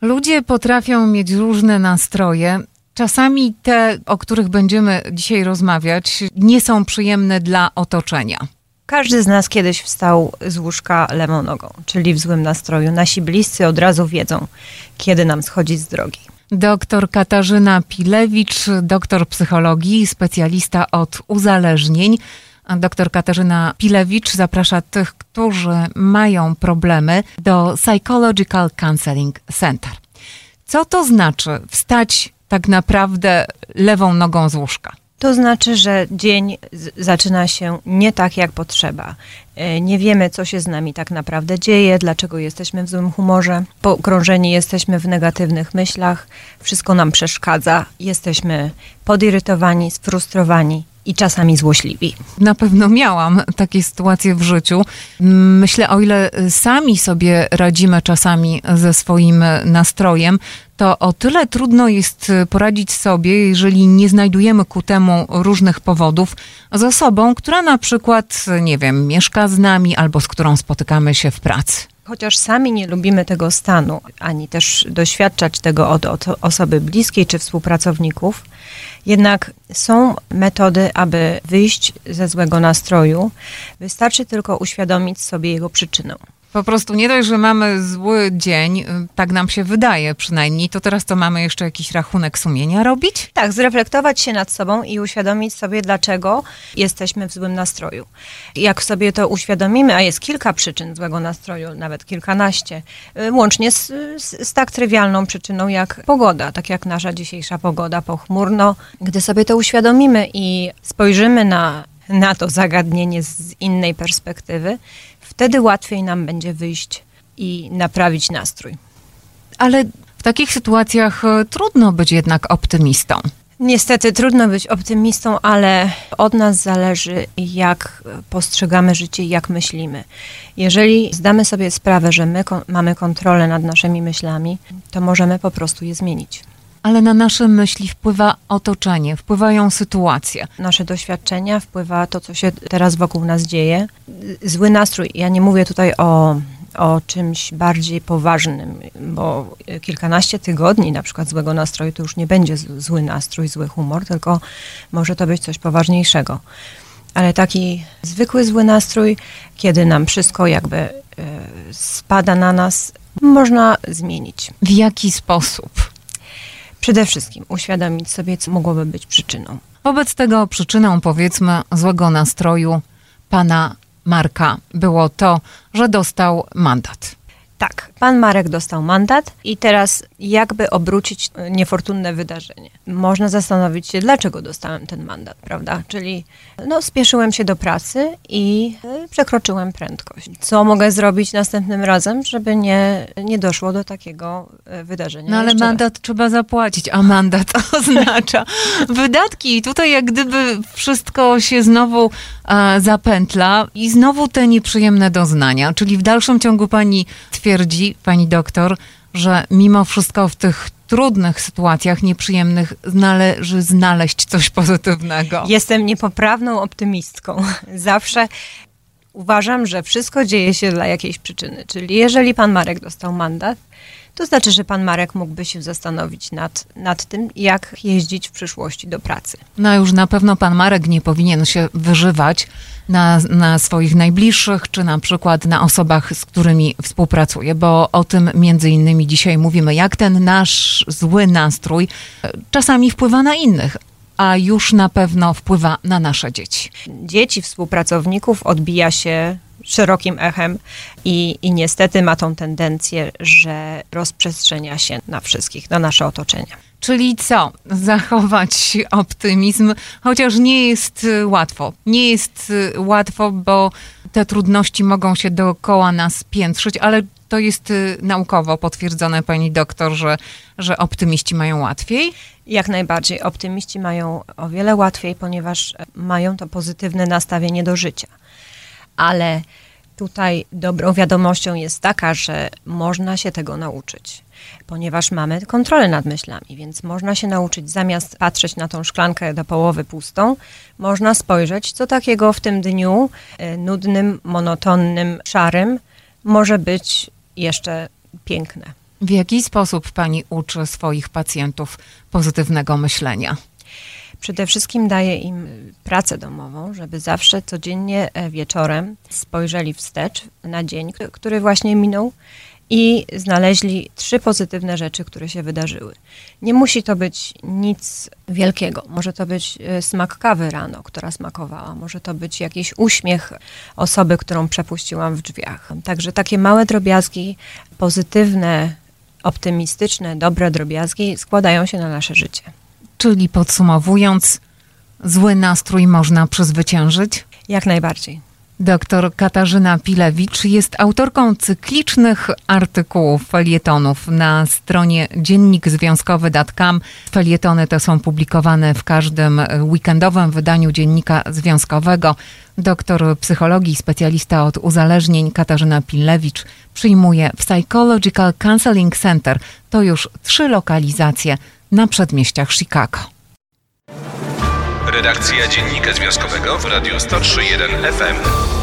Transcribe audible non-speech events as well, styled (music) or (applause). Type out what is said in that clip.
Ludzie potrafią mieć różne nastroje. Czasami te, o których będziemy dzisiaj rozmawiać, nie są przyjemne dla otoczenia. Każdy z nas kiedyś wstał z łóżka lewą nogą, czyli w złym nastroju. Nasi bliscy od razu wiedzą, kiedy nam schodzić z drogi. Doktor Katarzyna Pilewicz, doktor psychologii, specjalista od uzależnień. Doktor Katarzyna Pilewicz zaprasza tych, którzy mają problemy do Psychological Counseling Center. Co to znaczy wstać tak naprawdę lewą nogą z łóżka? To znaczy, że dzień zaczyna się nie tak, jak potrzeba. E, nie wiemy, co się z nami tak naprawdę dzieje, dlaczego jesteśmy w złym humorze. Pokrążeni jesteśmy w negatywnych myślach, wszystko nam przeszkadza, jesteśmy podirytowani, sfrustrowani i czasami złośliwi. Na pewno miałam takie sytuacje w życiu. Myślę, o ile sami sobie radzimy czasami ze swoim nastrojem, to o tyle trudno jest poradzić sobie, jeżeli nie znajdujemy ku temu różnych powodów z osobą, która na przykład, nie wiem, mieszka z nami albo z którą spotykamy się w pracy. Chociaż sami nie lubimy tego stanu, ani też doświadczać tego od, od osoby bliskiej czy współpracowników, jednak są metody, aby wyjść ze złego nastroju. Wystarczy tylko uświadomić sobie jego przyczynę. Po prostu nie dość, że mamy zły dzień, y, tak nam się wydaje przynajmniej, to teraz to mamy jeszcze jakiś rachunek sumienia robić? Tak, zreflektować się nad sobą i uświadomić sobie, dlaczego jesteśmy w złym nastroju. Jak sobie to uświadomimy, a jest kilka przyczyn złego nastroju, nawet kilkanaście, y, łącznie z, z, z tak trywialną przyczyną jak pogoda, tak jak nasza dzisiejsza pogoda, pochmurno. Gdy sobie to uświadomimy i spojrzymy na na to zagadnienie z innej perspektywy, wtedy łatwiej nam będzie wyjść i naprawić nastrój. Ale w takich sytuacjach e, trudno być jednak optymistą. Niestety trudno być optymistą, ale od nas zależy, jak postrzegamy życie jak myślimy. Jeżeli zdamy sobie sprawę, że my mamy kontrolę nad naszymi myślami, to możemy po prostu je zmienić ale na nasze myśli wpływa otoczenie, wpływają sytuacje. Nasze doświadczenia, wpływa to, co się teraz wokół nas dzieje. Zły nastrój, ja nie mówię tutaj o, o czymś bardziej poważnym, bo kilkanaście tygodni na przykład złego nastroju to już nie będzie zły nastrój, zły humor, tylko może to być coś poważniejszego. Ale taki zwykły zły nastrój, kiedy nam wszystko jakby y, spada na nas, można zmienić. W jaki sposób? Przede wszystkim uświadomić sobie, co mogłoby być przyczyną. Wobec tego przyczyną, powiedzmy, złego nastroju pana Marka było to, że dostał mandat. Tak, pan Marek dostał mandat i teraz jakby obrócić e, niefortunne wydarzenie. Można zastanowić się, dlaczego dostałem ten mandat, prawda? Czyli no, spieszyłem się do pracy i e, przekroczyłem prędkość. Co mogę zrobić następnym razem, żeby nie, nie doszło do takiego e, wydarzenia? No ale mandat raz. trzeba zapłacić, a mandat (laughs) oznacza wydatki. I tutaj jak gdyby wszystko się znowu zapętla i znowu te nieprzyjemne doznania. Czyli w dalszym ciągu pani twierdzi, pani doktor, że mimo wszystko w tych trudnych sytuacjach, nieprzyjemnych, należy znaleźć coś pozytywnego. Jestem niepoprawną optymistką. (laughs) Zawsze uważam, że wszystko dzieje się dla jakiejś przyczyny. Czyli jeżeli pan Marek dostał mandat, to znaczy, że pan Marek mógłby się zastanowić nad, nad tym, jak jeździć w przyszłości do pracy. No już na pewno pan Marek nie powinien się wyżywać na, na swoich najbliższych, czy na przykład na osobach, z którymi współpracuje, bo o tym między innymi dzisiaj mówimy, jak ten nasz zły nastrój czasami wpływa na innych, a już na pewno wpływa na nasze dzieci. Dzieci współpracowników odbija się szerokim echem i, i niestety ma tą tendencję, że rozprzestrzenia się na wszystkich, na nasze otoczenie. Czyli co? Zachować optymizm, chociaż nie jest y, łatwo. Nie jest y, łatwo, bo te trudności mogą się dookoła nas piętrzyć, ale to jest y, naukowo potwierdzone, pani doktor, że, że optymiści mają łatwiej? Jak najbardziej. Optymiści mają o wiele łatwiej, ponieważ mają to pozytywne nastawienie do życia ale tutaj dobrą wiadomością jest taka, że można się tego nauczyć, ponieważ mamy kontrolę nad myślami, więc można się nauczyć zamiast patrzeć na tą szklankę do połowy pustą, można spojrzeć, co takiego w tym dniu e, nudnym, monotonnym, szarym może być jeszcze piękne. W jaki sposób pani uczy swoich pacjentów pozytywnego myślenia? Przede wszystkim daję im pracę domową, żeby zawsze codziennie e, wieczorem spojrzeli wstecz na dzień, który właśnie minął i znaleźli trzy pozytywne rzeczy, które się wydarzyły. Nie musi to być nic wielkiego. Może to być e, smak kawy rano, która smakowała. Może to być jakiś uśmiech osoby, którą przepuściłam w drzwiach. Także takie małe drobiazgi, pozytywne, optymistyczne, dobre drobiazgi składają się na nasze życie. Czyli podsumowując, zły nastrój można przezwyciężyć? Jak najbardziej. Doktor Katarzyna Pilewicz jest autorką cyklicznych artykułów, felietonów na stronie dziennikzwiązkowy.com. Felietony te są publikowane w każdym weekendowym wydaniu Dziennika Związkowego. Doktor psychologii, specjalista od uzależnień Katarzyna Pilewicz przyjmuje w Psychological Counseling Center. To już trzy lokalizacje na przedmieściach Chicago. Redakcja Dziennika Związkowego w Radiu 103.1 FM.